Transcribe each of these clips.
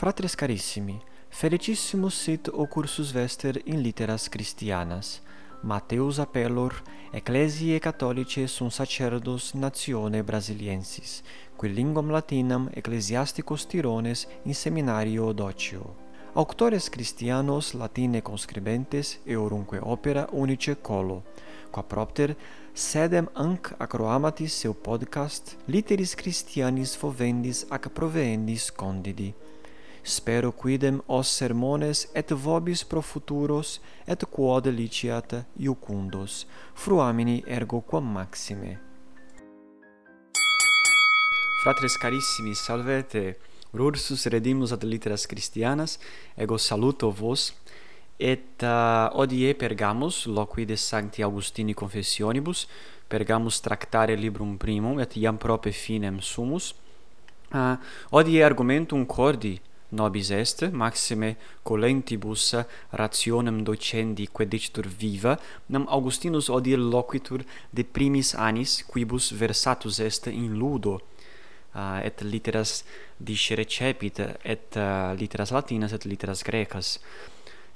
Fratres carissimi, felicissimus sit o cursus vester in litteras Christianas. Mateus appellor Ecclesiae Catholicae sunt sacerdos natione brasiliensis, qui linguam latinam ecclesiasticos tirones in seminario docio. Auctores Christianos latine conscribentes eorunque opera unice colo, qua propter sedem anc acroamatis seu podcast Literis Christianis fovendis ac proveendis condidi spero quidem os sermones et vobis pro futuros et quod liciat iucundos. Fruamini ergo quam maxime. Fratres carissimi salvete rursus redimus ad litteras Christianas ego saluto vos et uh, odie pergamus loquide sancti Augustini confessionibus pergamus tractare librum primum et iam prope finem sumus. Uh, odie argumentum cordi nobis est maxime colentibus rationem docendi quae dicitur viva nam augustinus odie loquitur de primis annis quibus versatus est in ludo uh, et literas disrecepit et uh, literas latinas et literas grecas.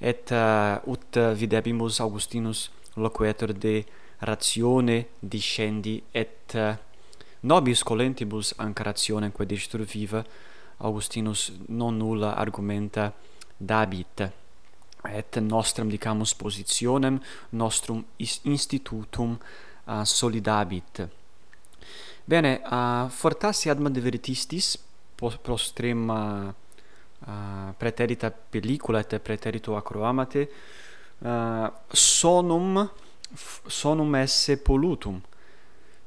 Et uh, ut videbimus augustinus loquetur de ratione discendi et uh, nobis colentibus anca rationem quae dicitur viva Augustinus non nulla argumenta dabit et nostram dicamus positionem nostrum institutum uh, solidabit. Bene ah, uh, fortasse ad de veritistis prostrem uh, ah, preterita pellicula et preterito acroamate uh, sonum sonum esse pollutum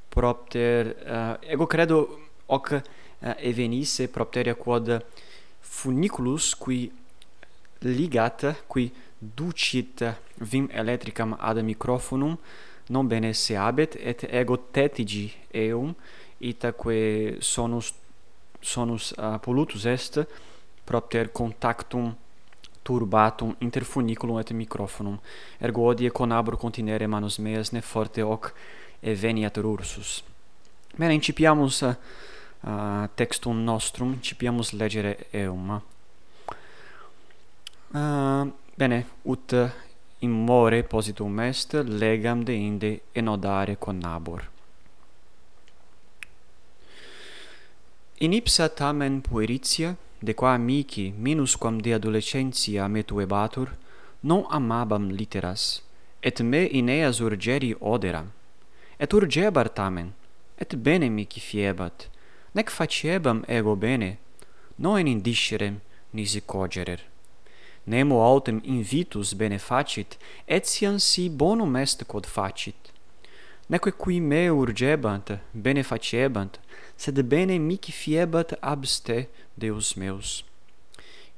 propter uh, ego credo hoc Eh, evenisse propteria quod funiculus qui ligat qui ducit vim electricam ad microphonum non bene se habet et ego tetigi eum itaque sonus sonus eh, uh, pollutus est propter contactum turbatum inter funiculum et microphonum ergo odie conabro continere manus meas ne forte hoc eveniatur ursus bene incipiamus uh, uh, textum nostrum incipiamus legere eum. Uh, bene, ut in more positum est legam de inde enodare connabor. In ipsa tamen pueritia, de qua amici minusquam de adolescentia me tuebatur, non amabam literas, et me in eas urgeri odera. Et urgebar tamen, et bene mici fiebat, nec faciebam ego bene, noen indiscerem nisi cogerer. Nemo autem invitus bene facit, etiam si bonum est quod facit. Neque qui me urgebant, bene faciebant, sed bene mici fiebat abste Deus meus.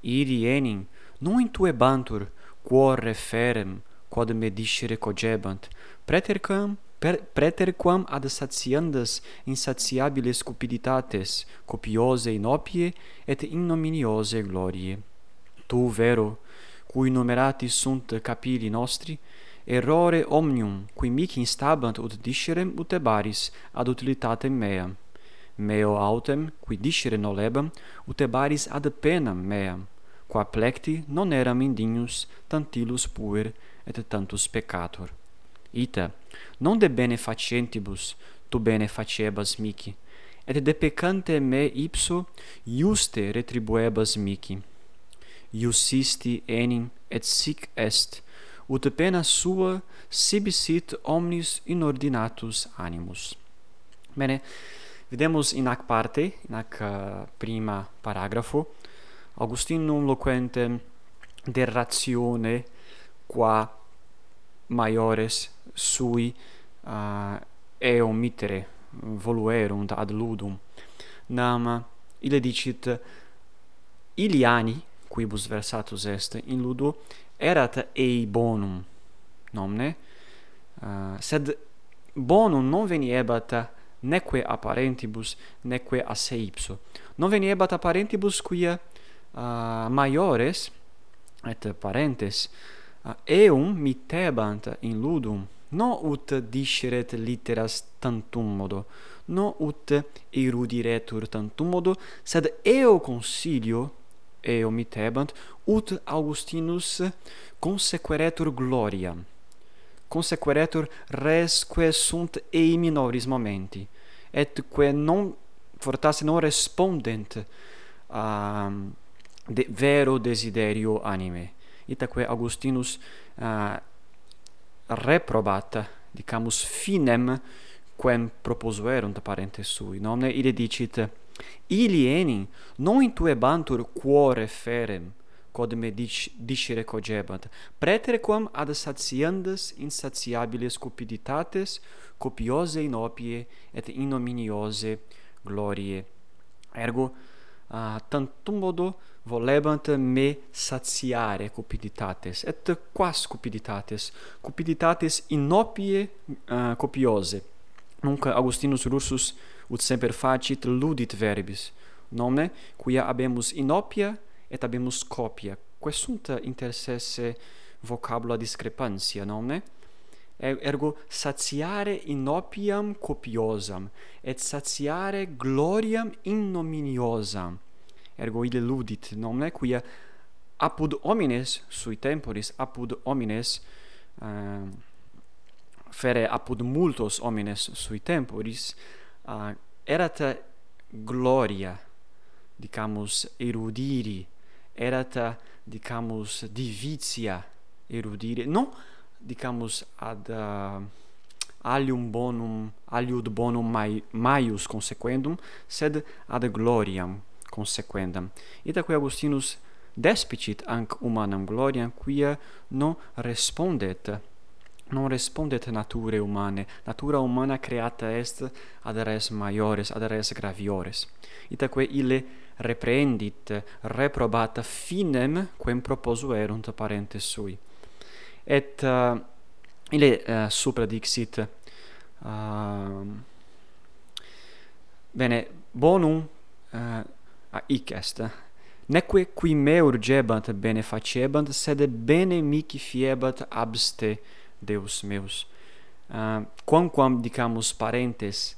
Iri enim, non intuebantur, quo referem, quod me discere cogebant, pretercam per, preterquam ad satiandas insatiabiles cupiditates, copiose in opie et ignominiose glorie. Tu, vero, cui numerati sunt capilli nostri, errore omnium, qui mic instabant ut discerem utebaris ad utilitatem meam. Meo autem, qui discere nolebam, utebaris ad penam meam, qua plecti non eram indignus tantilus puer et tantus peccator. Ita, non de bene facentibus tu bene facebas mici, et de peccante me ipso iuste retribuebas mici. Iusisti enim et sic est, ut pena sua sibi sit omnis inordinatus animus. Bene, vedemus in ac parte, in ac uh, prima paragrafo, Augustinum loquentem de ratione qua maiores sui uh, eo mitere voluerunt ad ludum. Nam ille dicit iliani quibus versatus est in ludo erat ei bonum nomne? Uh, sed bonum non veniebat neque apparentibus neque a se ipso non veniebat apparentibus quia uh, maiores et parentes uh, eum mitebant in ludum no ut disceret litteras tantum modo. No ut erudiretur tantum modo sed eo consilio eo mitebant ut augustinus consequeretur gloriam consequeretur resque sunt ei minoris momenti et quae non fortasse non respondent a de, vero desiderio anime. Itaque augustinus uh, reprobata dicamus finem quem proposuerunt parentes sui nomne ille dicit ili enim non intuebantur cuore ferem quod me dic, dicere cogebat, preterquam ad satiandas insatiabilis cupiditates, copiose in opie et ignominiose glorie. Ergo, uh, tantum modo volebant me satiare cupiditates, et quas cupiditates, cupiditates inopie uh, eh, copiose. Nunc Augustinus Russus ut semper facit ludit verbis, nomne, quia habemus inopia et habemus copia, quae sunt intersesse vocabula discrepantia, nomne? Ergo satiare inopiam copiosam, et satiare gloriam innominiosam ergo ille ludit nomne quia apud homines sui temporis apud homines uh, fere apud multos homines sui temporis uh, erat gloria dicamus erudiri erat dicamus divitia erudire non dicamus ad uh, alium bonum aliud bonum mai, maius consequendum sed ad gloriam consequendam. Itaque Augustinus despicit anc humanam gloriam quia non respondet non respondet nature humanae natura humana creata est ad res maiores ad res graviores. Itaque ille reprehendit reprobata finem quem proposuerunt parentes sui. Et uh, ille uh, supra dixit uh, bene bonum uh, a hic est. Neque qui me urgebant bene facebant sed bene mihi fiebat abste Deus meus. Eh, uh, quamquam dicamus parentes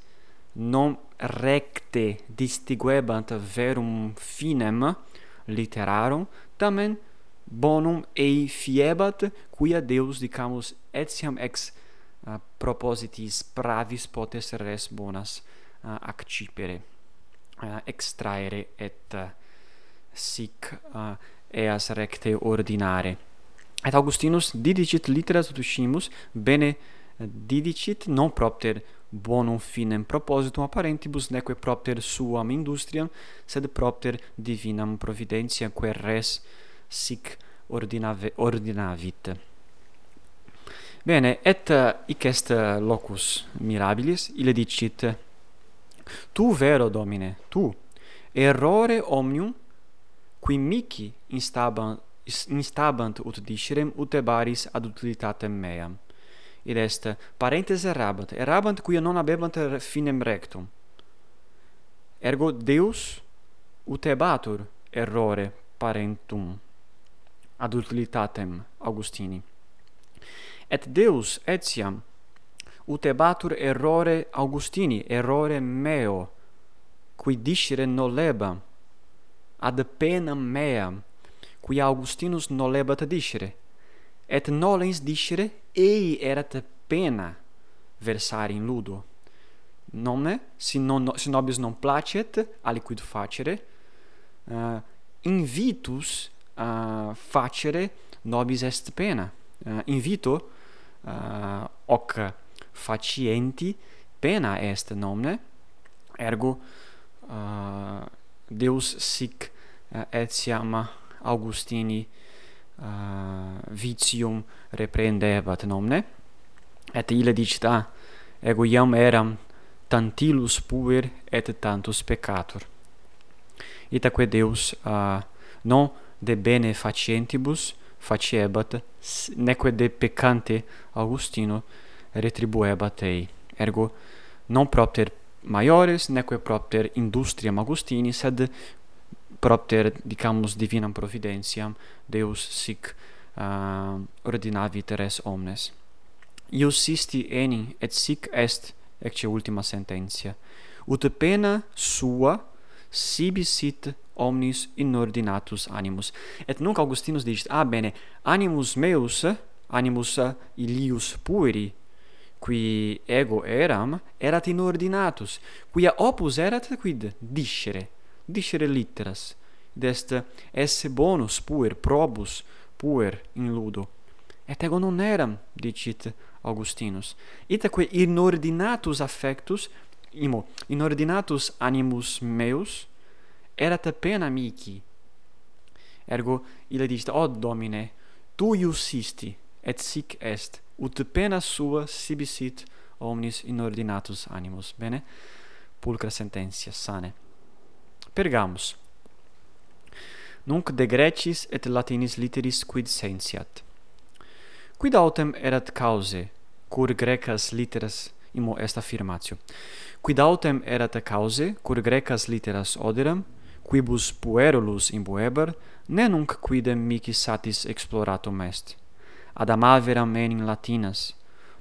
non recte distinguebant verum finem literarum tamen bonum ei fiebat quia Deus dicamus etiam ex uh, propositis pravis potes res bonas eh, uh, accipere Eh, extraere et eh, sic eh, eas recte ordinare. Et augustinus didicit litera tutuscimus bene didicit non propter bonum finem propositum apparentibus neque propter suam industriam sed propter divinam providentia quae res sic ordinave ordinavit. Bene et hic est locus mirabilis ille dicit Tu vero Domine, tu errore omnium qui mihi instabant instabant ut discerem ut ebaris ad utilitatem meam. Id est parentes errabant, errabant quia non habebant finem rectum. Ergo Deus utebatur errore parentum ad utilitatem Augustini. Et Deus etiam utebatur errore Augustini, errore meo, qui discere nolebam, ad penam meam, qui Augustinus nolebat discere, et nolens discere ei erat pena versare in ludo. Nome, si, non, si nobis non placet, aliquid facere, eh, uh, invitus uh, eh, facere nobis est pena. Eh, uh, invito, uh, hoc facienti pena est nomne ergo uh, deus sic uh, etiam augustini uh, vitium reprendebat nomne. Et ille dicit ah, ego iam eram tantilus puer et tantus peccator. Itaque deus uh, non de bene facientibus faciebat neque de peccante augustino retribuebat ei. Ergo non propter maiores neque propter industriam Augustini sed propter dicamus divinam providentiam Deus sic uh, ordinavit res omnes. Ius sisti enim et sic est ecce ultima sententia. Ut pena sua sibi sit omnis inordinatus animus. Et nunc Augustinus dicit: "Ah bene, animus meus, animus uh, ilius pueri qui ego eram erat in ordinatus quia opus erat quid? Discere discere litteras id est esse bonus puer probus puer in ludo. Et ego non eram dicit Augustinus. Itaque in ordinatus affectus imo in ordinatus animus meus erat pena mihi ergo ille dicit o domine tu iussisti et sic est ut pena sua sibi sit omnis inordinatus animus. Bene? Pulcra sententia, sane. Pergamus. Nunc de Grecis et Latinis litteris quid sentiat Quid autem erat cause, cur grecas litteras imo est affirmatio. Quid autem erat cause, cur grecas litteras oderam, quibus puerulus imbuebar, ne nunc quidem mihi satis exploratum est ad amaveram menim latinas,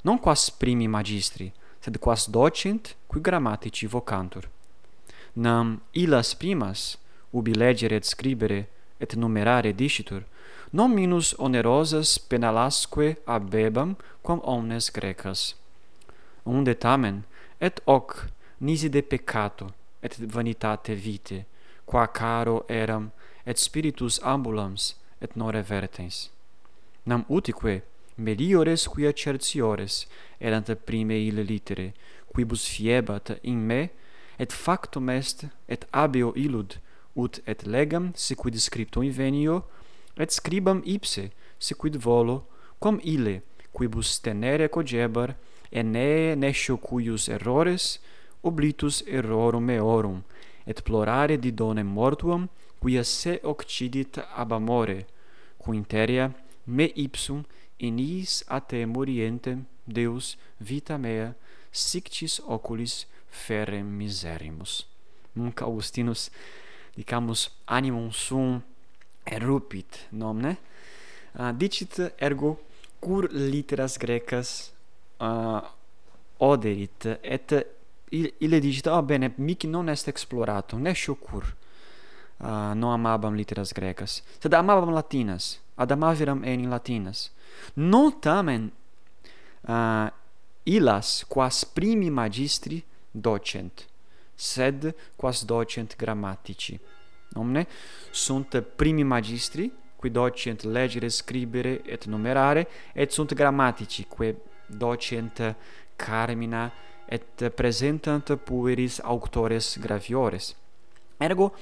non quas primi magistri, sed quas docent qui grammatici vocantur. Nam illas primas, ubi legere et scribere et numerare dicitur, non minus onerosas penalasque abebam quam omnes grecas. Unde tamen, et hoc nisi de peccato, et vanitate vitae, qua caro eram, et spiritus ambulans, et nore vertens nam utique meliores quia certiores erant prime ille litere quibus fiebat in me et factum est et abeo illud ut et legam se quid scripto invenio et scribam ipse se quid volo quam ille quibus tenere cogebar ene nescio cuius errores oblitus errorum meorum et plorare didonem mortuam quia se occidit ab amore quinteria me ipsum in iis a te morientem Deus vita mea sictis oculis ferre miserimus. Nunc Augustinus dicamus animum sum erupit nomne uh, ah, dicit ergo cur literas grecas uh, oderit et ille dicit oh, bene mic non est exploratum ne sciocur uh, non amabam literas grecas sed amabam latinas ad amaveram enim latinas. Non tamen eh, uh, illas quas primi magistri docent sed quas docent grammatici omne sunt primi magistri qui docent legere scribere et numerare et sunt grammatici qui docent carmina et presentant pueris auctores graviores. Ergo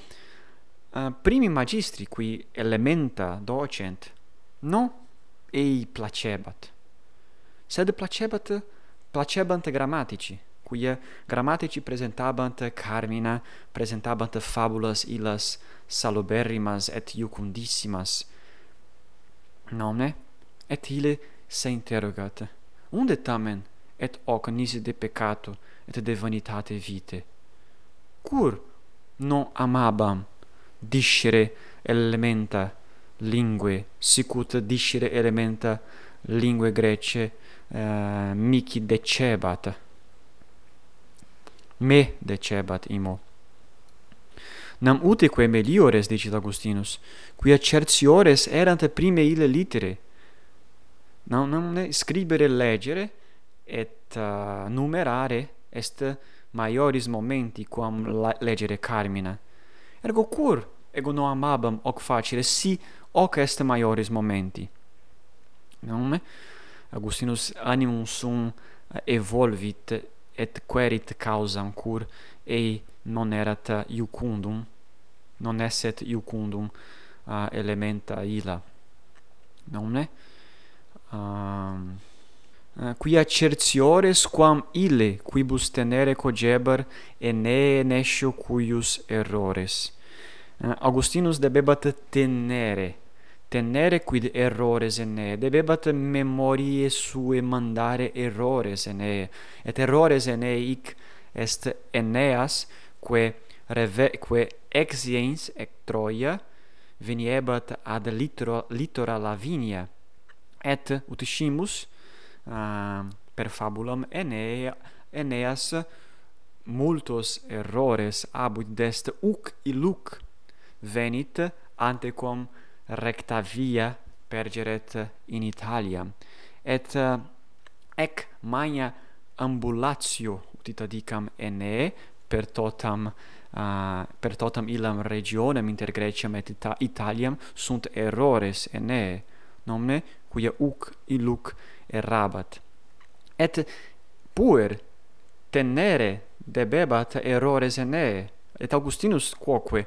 uh, primi magistri qui elementa docent non ei placebat sed placebat placebant grammatici quia grammatici presentabant carmina presentabant fabulas illas saluberrimas et iucundissimas nomne et ille se interrogat unde tamen et hoc nisi de peccato et de vanitate vite? Cur non amabam discere elementa lingue sicut discere elementa lingue grece eh, uh, mihi decebat. Me decebat imo. Nam utique meliores dicit Augustinus quia certiores erant prime ille litere. Nam namne scribere legere et uh, numerare est maioris momenti quam legere carmina. Ergo cur ego non amabam hoc facile si hoc est maiores momenti. Nome Augustinus animum sum eh, evolvit et querit causam cur ei non erat iucundum non esset iucundum uh, elementa illa. Nomne um, Eh, quia certiores quam ille quibus tenere cogebar ene nescio cuius errores. Eh, Augustinus debebat tenere, tenere quid errores ene, debebat memorie sue mandare errores ene, et errores ene hic est eneas, que, reve, que exiens ec Troia, veniebat ad litora, litora Lavinia, et ut scimus, uh, per fabulam Enea, Eneas multos errores abud dest uc iluc venit antequam recta via pergeret in Italia. Et uh, ec magna ambulatio utita dicam Ene per totam uh, per totam illam regionem inter Greciam et Ita Italiam sunt errores Ene nomne quia uc iluc errabat et puer tenere debebat errores eneae et augustinus quoque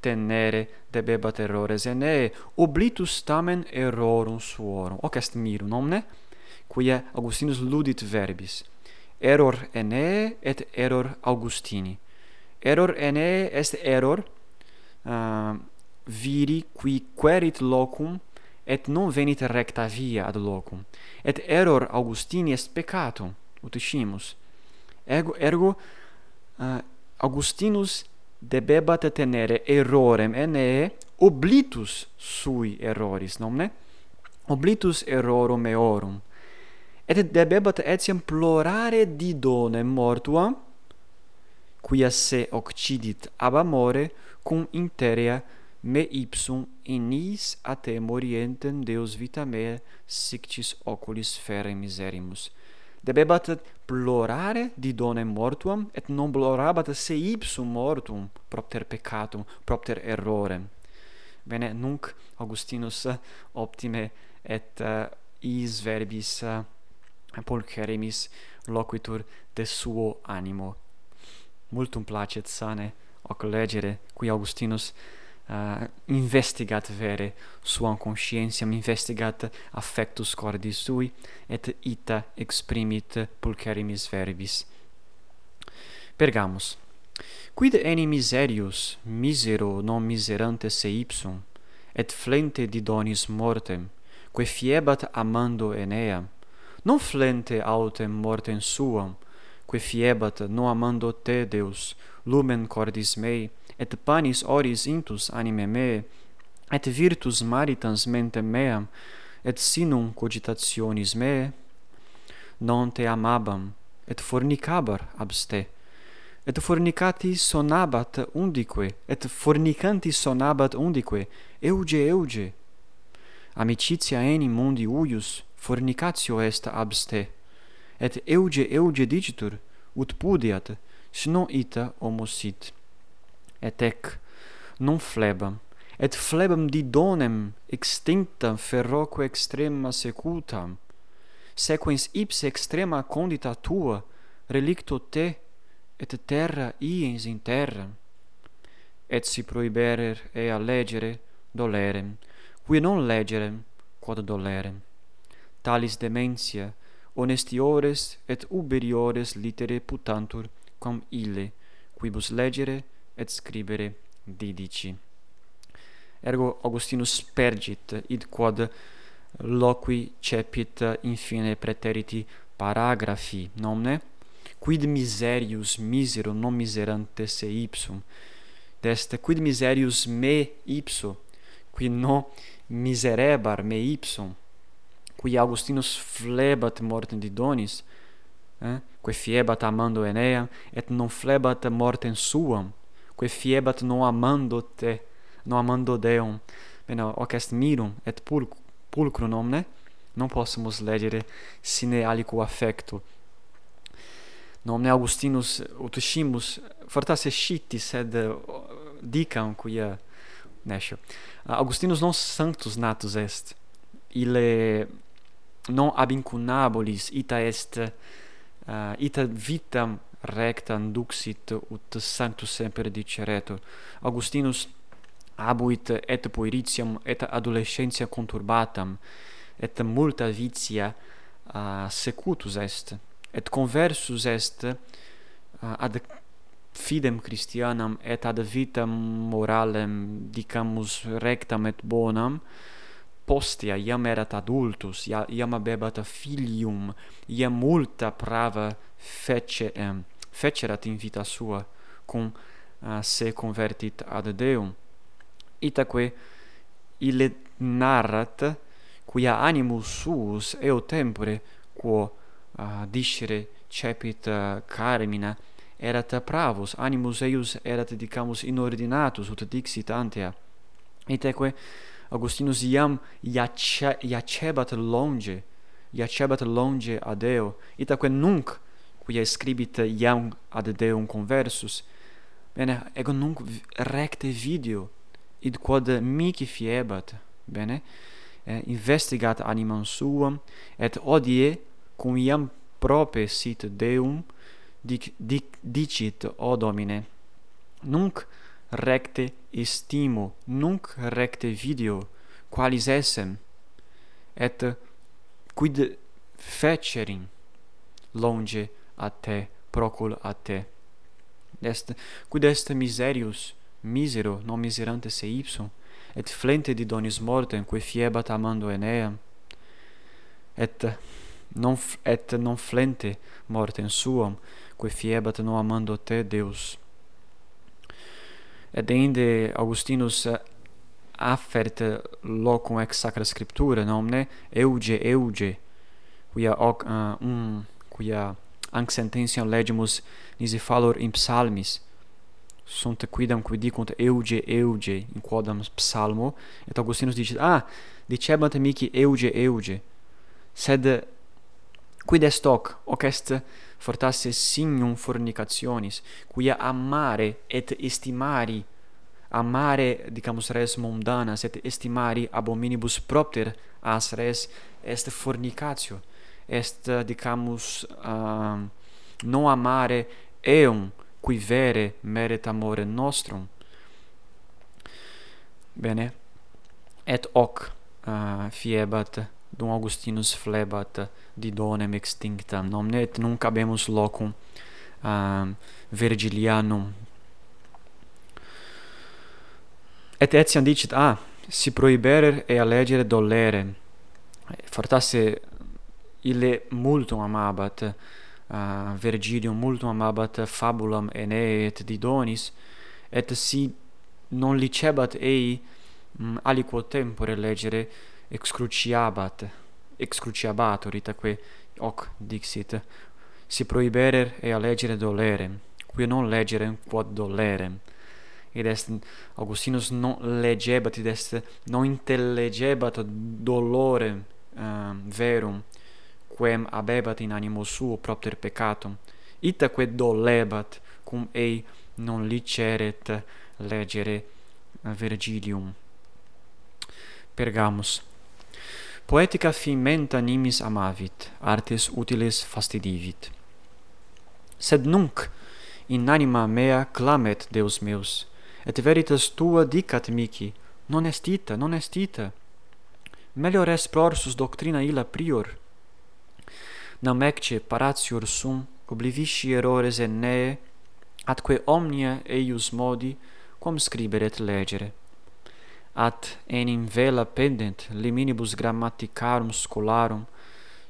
tenere debebat errores eneae oblitus tamen errorum suorum. Hoc est mirum omne? Quia augustinus ludit verbis. Error eneae et error augustini. Error eneae est error uh, viri qui querit locum et non venit recta via ad locum et error augustini est peccatum ut ergo ergo uh, augustinus debebat tenere errorem ene oblitus sui erroris nomne oblitus errorum eorum. Et debebat etiam plorare didonem mortua quia se occidit ab amore cum interea me ipsum inis te morientem Deus vita mea sictis oculis fere miserimus. Debebat plorare didonem mortuam, et non plorabat se ipsum mortum propter peccatum, propter errorem. Bene, nunc Augustinus optime et uh, is verbis eh, uh, pulcherimis loquitur de suo animo. Multum placet sane, hoc legere, qui Augustinus uh, investigat vere suam conscientiam investigat affectus cordis sui et ita exprimit pulcherimis verbis. Pergamus Quid enim miserius misero non miserante se ipsum et flente didonis mortem quae fiebat amando Enea? Non flente autem mortem suam quae fiebat non amando te Deus lumen cordis mei et panis oris intus anime me et virtus maritans mente meam et sinum cogitationis meae, non te amabam et fornicabar abste et fornicati sonabat undique et fornicanti sonabat undique euge euge. Amicitia enim mundi uius fornicatio est abste et euge euge digitur ut pudiat, sino ita homo sit et ec non flebam et flebam didonem extinctam ferroque extrema secutam sequens ipse extrema condita tua relicto te et terra iens in terra et si prohiberer ea legere dolerem qui non legerem quod dolerem. Talis dementia honestiores et uberiores litere putantur quam ille quibus legere et scribere didici. Ergo Augustinus pergit id quod loqui cepit infine preteriti paragraphi nomne? Quid miserius misero non miserante se ipsum? Dest quid miserius me ipso? Qui no miserebar me ipsum? Qui Augustinus flebat mortem didonis eh? quae fiebat amando Enea et non flebat mortem suam? quae fiebat non amando te non amando Deum bene hoc est mirum et pulcrum omne, non possumus legere sine aliquo affecto nomne Augustinus utuscimus fortasse scitti sed eh, dicam quia nescio. Augustinus non sanctus natus est ille non ab incunabolis ita est uh, ita vitam rectam duxit ut sanctus semper diceretur. Augustinus abuit et poeritiam et adolescentia conturbatam et multa vitia uh, secutus est et conversus est uh, ad fidem Christianam et ad vitam moralem dicamus rectam et bonam postea iam erat adultus iam abebat filium iam multa prava feceem fecerat in vita sua cum uh, se convertit ad Deum. Itaque ille narrat quia animus suus eo tempore quo uh, discere cepit uh, carmina erat pravus animus eius erat dicamus inordinatus ut dixit antea. Iteque Augustinus iam iace, iacebat longe iacebat longe ad eo itaque nunc quia scribit iam ad Deum conversus, bene, ego nunc recte video, id quod mici fiebat, bene, eh, investigat animam suam, et odie, cum iam prope sit Deum, dic, dic, dicit, o Domine, nunc recte estimo, nunc recte video, qualis essem, et quid fecerim longe a te procul a te. Est quid est miserius misero non miserante se ipsum et flente di donis mortem quae fiebat amando eneam et non et non flente mortem suam quae fiebat non amando te deus. Et ende augustinus affert locum ex sacra scriptura nomne euge euge quia hoc uh, um quia Anc sententiam legimus nisi fallor in psalmis, sunt quidam qui dicunt euge euge in quodam psalmo. Et Augustinus dicit ah dicebant mihi euge euge. Sed quid est hoc? Hoc est fortasse signum fornicationis quia amare et estimari. Amare dicamus res mundanas et estimari abominibus propter as res est fornicatio est eh, dicamus ehm, uh, non amare eum qui vere meret amore nostrum. Bene. Et hoc uh, fiebat dum Augustinus flebat didonem extinctam nomne et nunc habemus locum ehm, uh, virgilianum et etiam dicit a ah, si prohibere et allegere dolere fortasse ille multum amabat uh, Virgilium multum amabat fabulam Enei et Didonis et si non licebat ei mh, aliquo tempore legere excruciabat excruciabatur itaque hoc dixit si prohiberer a legere dolerem qui non legerem quod dolerem id est Augustinus non legebat id est non intellegebat dolorem uh, verum quem abebat in animo suo propter peccatum itaque dolebat cum ei non liceret legere Virgilium Pergamus. Poetica fimenta nimis amavit artes utiles fastidivit. Sed nunc in anima mea clamet Deus meus et veritas tua dicat mihi non est ita non est ita? Melior est prorsus doctrina illa prior namecce paratior sum oblivisci errores enneae atque omnia eius modi quam scribere et legere. At enim vela pendent liminibus grammaticarum scholarum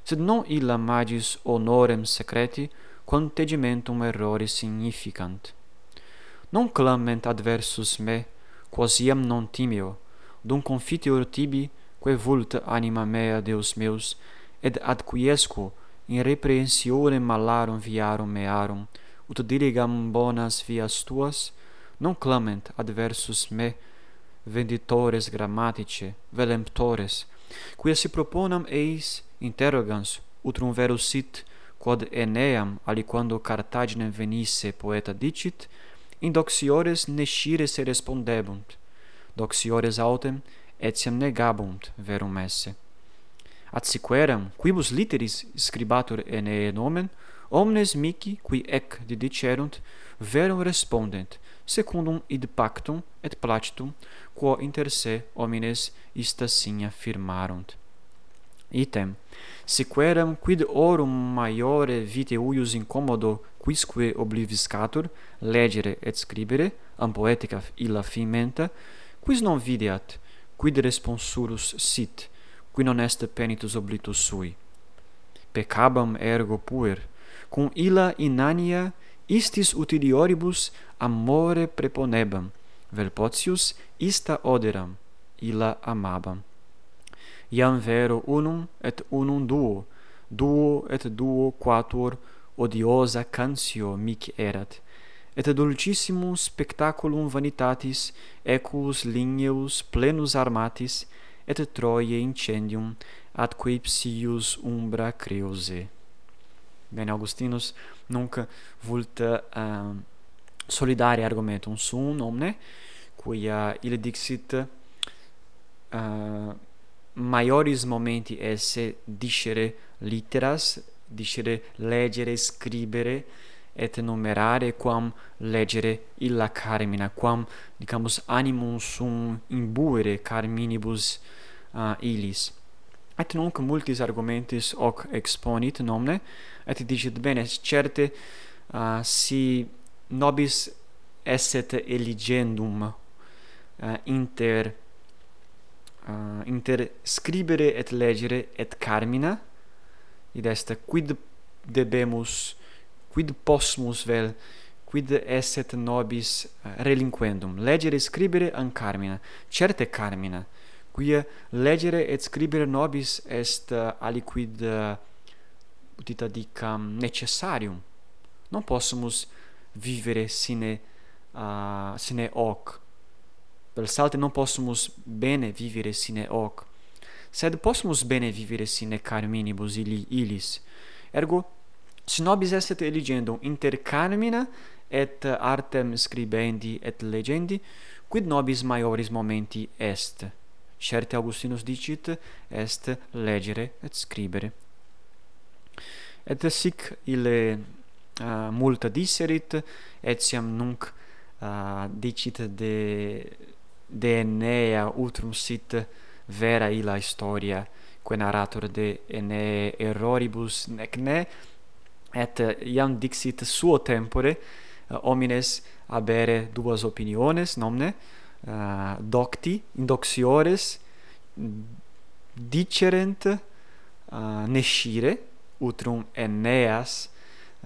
sed non illa magis honorem secreti quam tegimentum errori significant. Non clament adversus me quos iam non timeo dum confiteor tibi quae vult anima mea deus meus ed adquiesco in reprehensione malarum viarum mearum, ut diligam bonas vias tuas, non clament adversus me venditores grammatice, velemptores, quia si proponam eis interrogans, utrum vero sit, quod eneam aliquando Cartaginem venisse poeta dicit, in doxiores nescire se respondebunt, doxiores autem etiam negabunt verum esse atsequeram quibus literis scribatur ene nomen omnes mihi qui ec didicerunt verum respondent secundum id pactum et placitum quo inter se homines ista signa firmarunt. Item siqueram quid orum maiore vite uius incommodo quisque obliviscatur legere et scribere am poetica illa fimenta quis non videat quid responsurus sit qui non est penitus oblitus sui. Peccabam ergo puer, cum illa inania istis utilioribus amore preponebam, vel potius ista oderam, illa amabam. Iam vero unum et unum duo, duo et duo quatuor odiosa cancio mic erat, et dulcissimum spectaculum vanitatis equus ligneus plenus armatis et Troie incendium ad ipsius umbra creuse. Bene, Augustinus nunc vult ehm, uh, solidare argumentum sum omne, quia ille dixit uh, maioris momenti esse discere litteras, discere legere, scribere, et enumerare quam legere illa carmina quam dicamus animum sum imbuere carminibus uh, illis et nunc multis argumentis hoc exponit nomne? Et dicit bene certe uh, si nobis esset eligendum uh, inter uh, inter scribere et legere et carmina id est quid debemus quid possumus vel quid esset nobis eh, relinquendum? Legere scribere an carmina certe carmina quia legere et scribere nobis est eh, aliquid eh, utita dicam necessarium. Non possumus vivere sine uh, sine hoc. Per salte non possumus bene vivere sine hoc. Sed possumus bene vivere sine carminibus illi illis ergo Snobis esset eligendum inter carmina et artem scribendi et legendi, quid nobis maioris momenti est. Certe Augustinus dicit, est legere et scribere. Et sic ille uh, multa disserit, etiam nunc uh, dicit de, de Enea utrum sit vera illa historia, quae narrator de Enea erroribus nec ne, et eh, iam dixit suo tempore eh, homines habere duas opiniones nomne uh, docti indoxiores dicerent uh, nescire utrum Eneas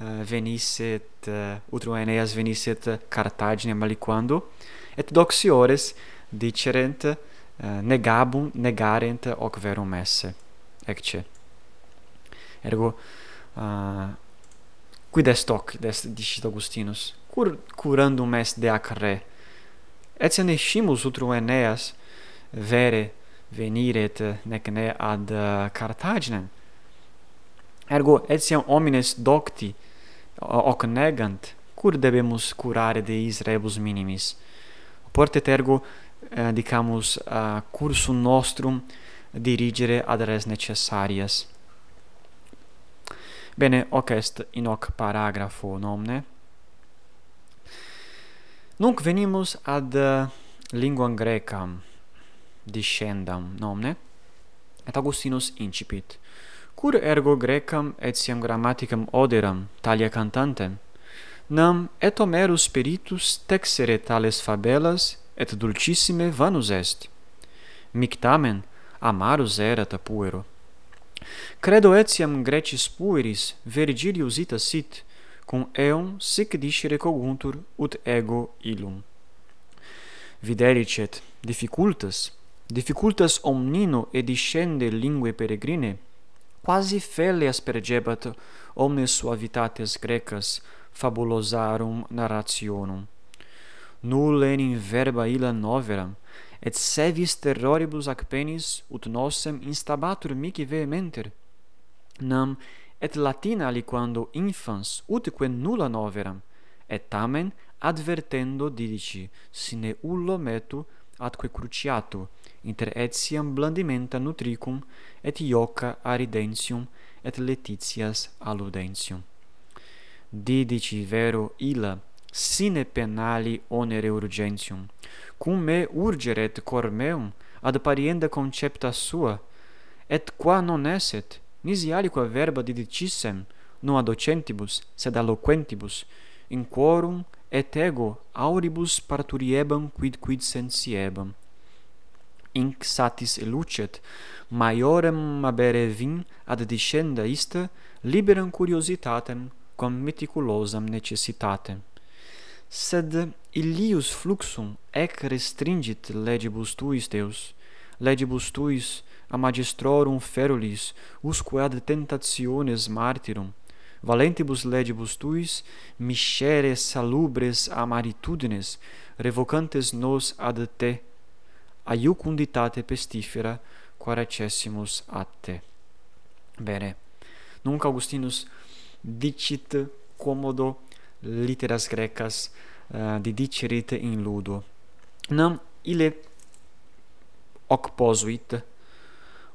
uh, venisset uh, utrum Aeneas venisset Carthagine aliquando et doxiores dicerent uh, negabum negarent hoc verum esse ecce. Ergo uh, quid est hoc est dicit Augustinus? Cur curandum est de ac re etiam nescimus utrum Aeneas vere veniret nec ne ad uh, Carthaginem ergo etiam homines docti hoc negant cur debemus curare deis rebus minimis? Portet ergo eh, dicamus uh, cursum nostrum dirigere ad res necessarias. Bene, hoc est in hoc paragrafo nomne. Nunc venimus ad uh, linguam grecam discendam nomne, et Augustinus incipit. Cur ergo grecam etiam grammaticam oderam talia cantantem, nam et Homerus spiritus texere tales fabelas et dulcissime vanus est. Mic tamen amarus erat puero Credo etiam Grecis pueris Virgilius ita sit cum eon sic discere coguntur ut ego illum. Videricet difficultas difficultas omnino ediscende lingue peregrine quasi felle aspergebat omnes suavitates grecas fabulosarum narrationum nulla enim verba illa noveram, et sevis terroribus ac penis ut nosem instabatur mihi vehementer nam et latina aliquando infans utque nulla noveram et tamen advertendo dirici sine ullo metu atque cruciato inter etiam blandimenta nutricum et ioca aridentium et letitias alludentium didici vero illa sine penali onere urgentium. Cum me urgeret cor meum ad parienda concepta sua et qua non esset nisi aliqua verba didicissem non docentibus sed alloquentibus in quorum et ego auribus parturiebam quid quid sensiebam. Inc satis elucet maiorem abere vin ad discenda ista liberam curiositatem com meticulosam necessitatem sed illius fluxum ec restringit legibus tuis Deus. Legibus tuis a magistrorum ferulis usque ad tentationes martyrum valentibus legibus tuis miscere salubres amaritudines revocantes nos ad te. Aiucunditate pestifera quaracessimus ad te. Bene. Nunc augustinus dicit commodo literas grecas eh, uh, didicerit in ludo. Nam ile hoc posuit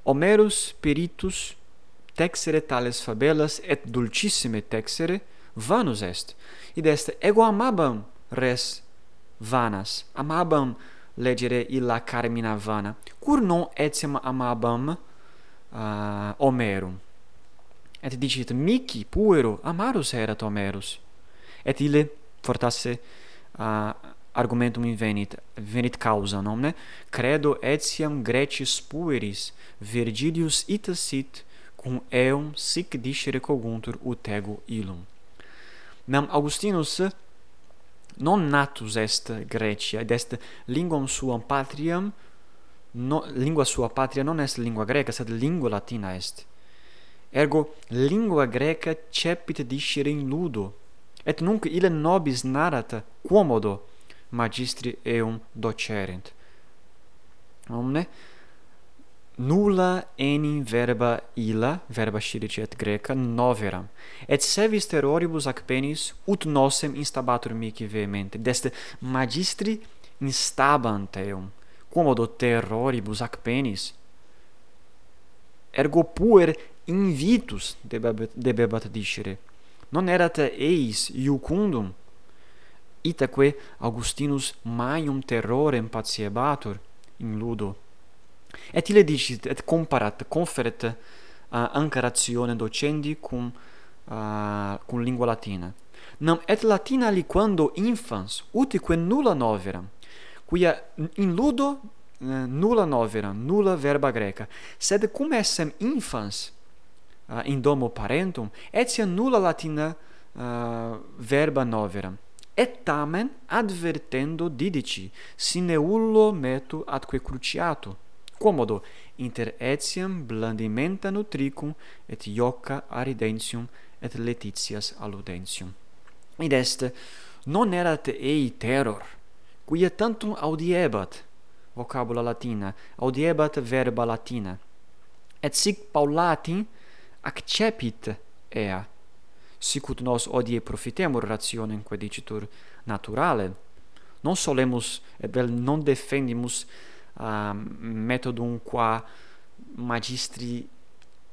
Homerus peritus texere tales fabelas et dulcissime texere vanus est. Id est ego amabam res vanas. Amabam legere illa carmina vana. Cur non etiam amabam uh, Homerum? Et dicit mihi puero amarus erat Homerus et ille fortasse uh, argumentum invenit venit causa nomne? Credo etiam grecis pueris virgilius ita sit cum eum sic discere coguntur ut ego illum. Nam augustinus non natus est Grecia et est linguam suam patriam no, lingua sua patria non est lingua greca sed lingua latina est. Ergo lingua greca cepit discere in ludo et nunc ille nobis narrat quomodo magistri eum docerent. Omne nulla enim verba illa verba scirici et greca noveram. Et se vis terroribus ac penis ut nosem instabatur mihi vehemente deste magistri instabant eum quomodo terroribus ac penis. Ergo puer invitus debebat, debebat dicere non erat eis iucundum? Itaque Augustinus maium terrorem patiebatur in ludo. Et ille dicit et comparat conferet uh, anca ratione docendi cum uh, cum lingua latina. Nam et latina aliquando infans utique nulla noveram quia in ludo uh, nulla noveram nulla verba greca. Sed cum essem infans uh, in domo parentum, etiam nulla latina uh, verba novera. Et tamen advertendo didici, sine ullo metu atque cruciato, quomodo inter etiam blandimenta nutricum et ioca aridentium et letitias alludentium. Id est, non erat ei terror, quia tantum audiebat, vocabula latina, audiebat verba latina, et sic Paulatin, accepit ea, sicut nos odie profitemur rationemque dicitur naturale, non solemus et vel non defendimus um, uh, methodum qua magistri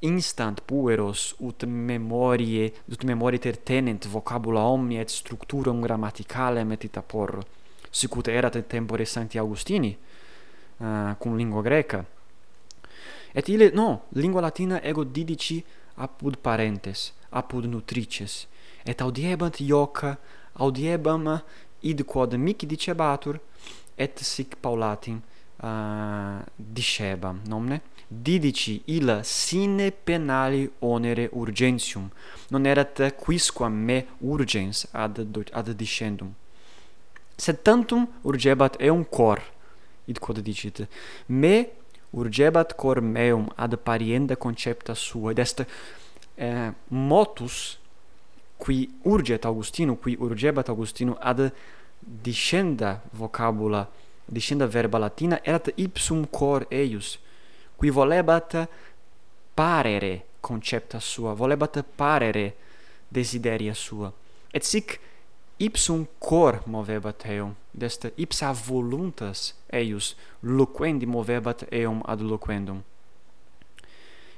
instant pueros ut memorie ut memoriter tenent vocabula omnia et structuram grammaticalem et ita porro sicut erat in tempore sancti augustini uh, cum lingua greca. Et ille no lingua latina ego didici apud parentes, apud nutrices, et audiebant ioca, audiebam id quod mic dicebatur, et sic paulatim uh, dicebam, nomne? Didici illa sine penali onere urgentium, non erat quisquam me urgens ad, ad dicendum. Sed tantum urgebat eum cor, id quod dicit, me urgebat cor meum ad parienda concepta sua ed est eh, motus qui urget Augustino qui urgebat Augustino ad discenda vocabula discenda verba latina erat ipsum cor eius qui volebat parere concepta sua volebat parere desideria sua. Et sic ipsum cor movebat eum, desta ipsa voluntas eius loquendi movebat eum ad loquendum.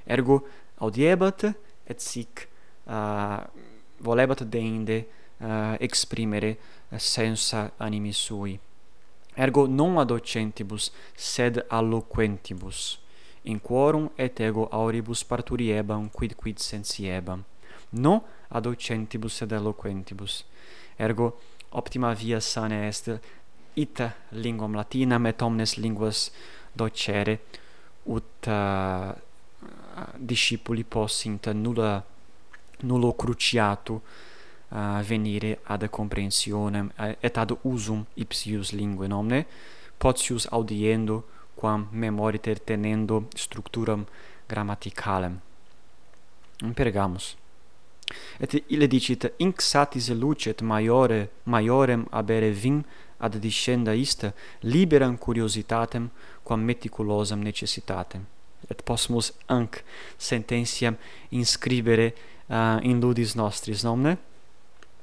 Ergo audiebat et sic uh, volebat deinde uh, exprimere sensa animi sui. Ergo non ad docentibus, sed alloquentibus. In quorum et ego auribus parturiebam quid quid sensiebam. No docentibus, sed eloquentibus ergo optima via sane est ita linguam latinam et omnes linguas docere ut uh, discipuli possint nulla nullo cruciatu uh, venire ad comprensionem eh, et ad usum ipsius linguae nomne potius audiendo quam memoriter tenendo structuram grammaticalem. Impergamus. Et ille dicit, inc satis lucet maiore, maiorem abere vim ad discenda ista, liberam curiositatem, quam meticulosam necessitatem. Et possumus anc sententiam inscribere uh, in ludis nostris, nomne?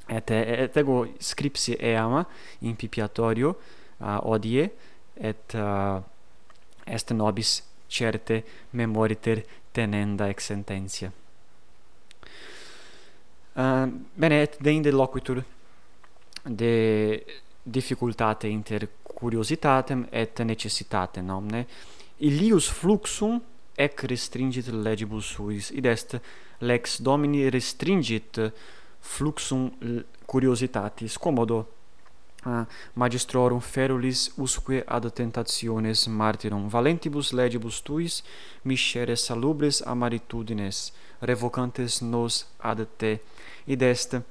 Et, et ego scripsi eama in pipiatorio uh, odie, et uh, est nobis certe memoriter tenenda ex sententia. Uh, bene, et deinde loquitur de difficultate inter curiositatem et necessitatem omne illius fluxum ec restringit legibus suis id est lex domini restringit fluxum curiositatis. Commodo uh, magistrorum ferulis usque ad tentationes martyrum valentibus legibus tuis miscere salubres amaritudines revocantes nos ad te id est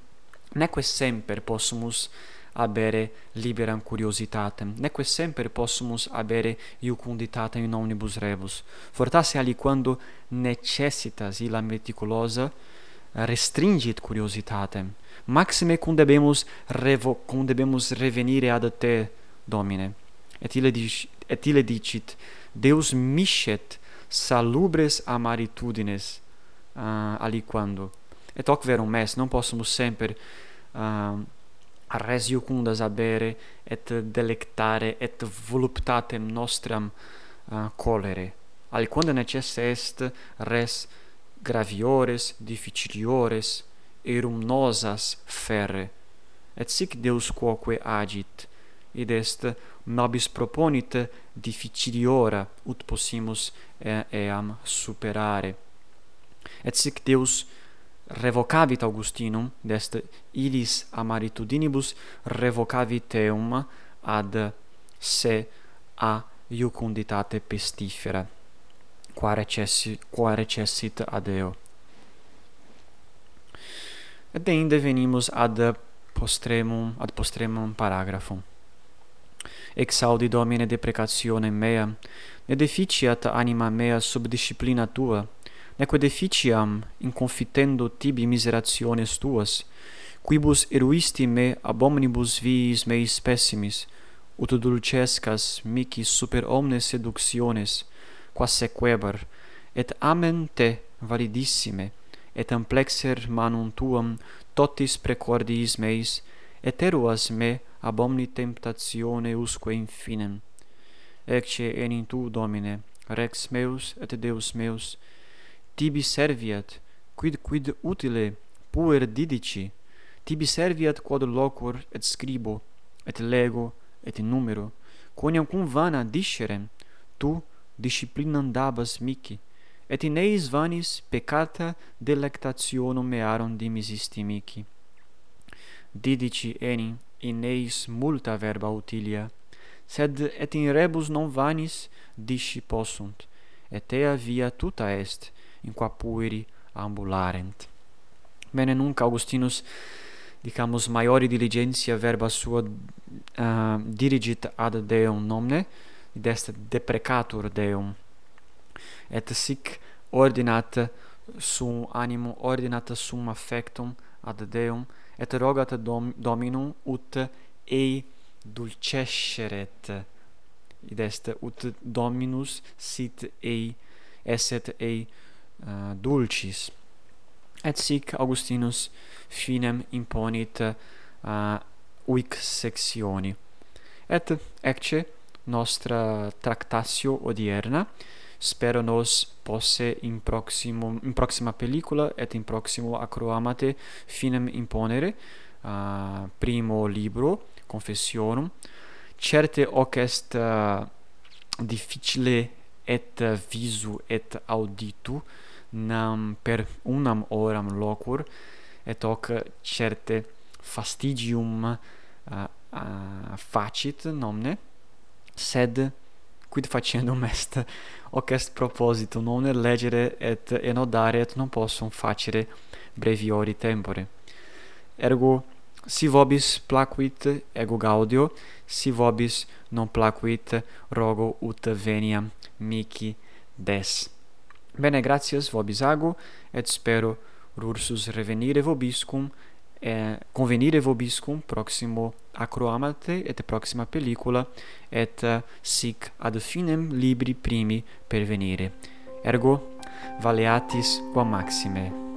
neque semper possumus habere liberam curiositatem, neque semper possumus habere iucunditatem in omnibus rebus. Fortasse aliquando necessitas illa meticulosa restringit curiositatem, maxime cum debemus, revo, cum debemus revenire ad te, Domine. Et ille, dic, et ille dicit, Deus miscet salubres amaritudines ah, uh, aliquando et hoc verum est, non possumus semper um, res iucundas abere et delectare et voluptatem nostram uh, eh, colere. aliquando necesse est res graviores, difficiliores, erum nosas ferre. Et sic Deus quoque agit, id est nobis proponit difficiliora ut possimus eh, eam superare. Et sic Deus revocavit Augustinum, dest ilis amaritudinibus revocavit teum ad se a iucunditate pestifera, qua recessit, qua recessit ad eo. Et deinde venimus ad postremum, ad postremum paragrafum. Exaudi Domine deprecationem meam, ne deficiat anima mea sub disciplina tua, neque deficiam in confitendo tibi miserationes tuas, quibus eruisti me ab omnibus viis meis pessimis, ut dulcescas mici super omnes seductiones, quas sequebar, et amen te validissime, et amplexer manum tuam totis precordiis meis, et eruas me ab omni temptatione usque infinem. Ecce enim tu, Domine, Rex meus et Deus meus, tibi serviat quid quid utile puer didici? Tibi serviat quod loquor et scribo et lego et numero. Quoniam cum vana discerem tu disciplinam dabas mihi et in eis vanis peccata delectationum mearum dimisisti mihi didici enim in eis multa verba utilia sed et in rebus non vanis disci possunt et ea via tuta est in qua pueri ambularent. Bene nunc Augustinus dicamus maiori diligentia verba sua uh, dirigit ad Deum nomne, id est deprecatur Deum. Et sic ordinat sum animum ordinat sum affectum ad Deum et rogat dom, Dominum ut ei dulcesceret id est ut Dominus sit ei esset ei uh, dulcis. Et sic Augustinus finem imponit uh, uic sectioni. Et ecce nostra tractatio odierna spero nos posse in proximum in proxima pellicula et in proximo acroamate finem imponere uh, primo libro confessionum. Certe hoc est uh, difficile et visu et auditu nam per unam oram locur et hoc certe fastigium uh, uh, facit nomne sed quid facendum est? Hoc est proposito nomne legere et enodare et non possum facere breviori tempore. Ergo si vobis placuit ego gaudio si vobis non placuit rogo ut veniam mihi des. Bene gratias vobis ago, et spero rursus revenire vobis cum, convenire vobis cum proximo acroamate et proxima pellicula, et eh, sic ad finem libri primi pervenire. Ergo, valeatis quam maxime.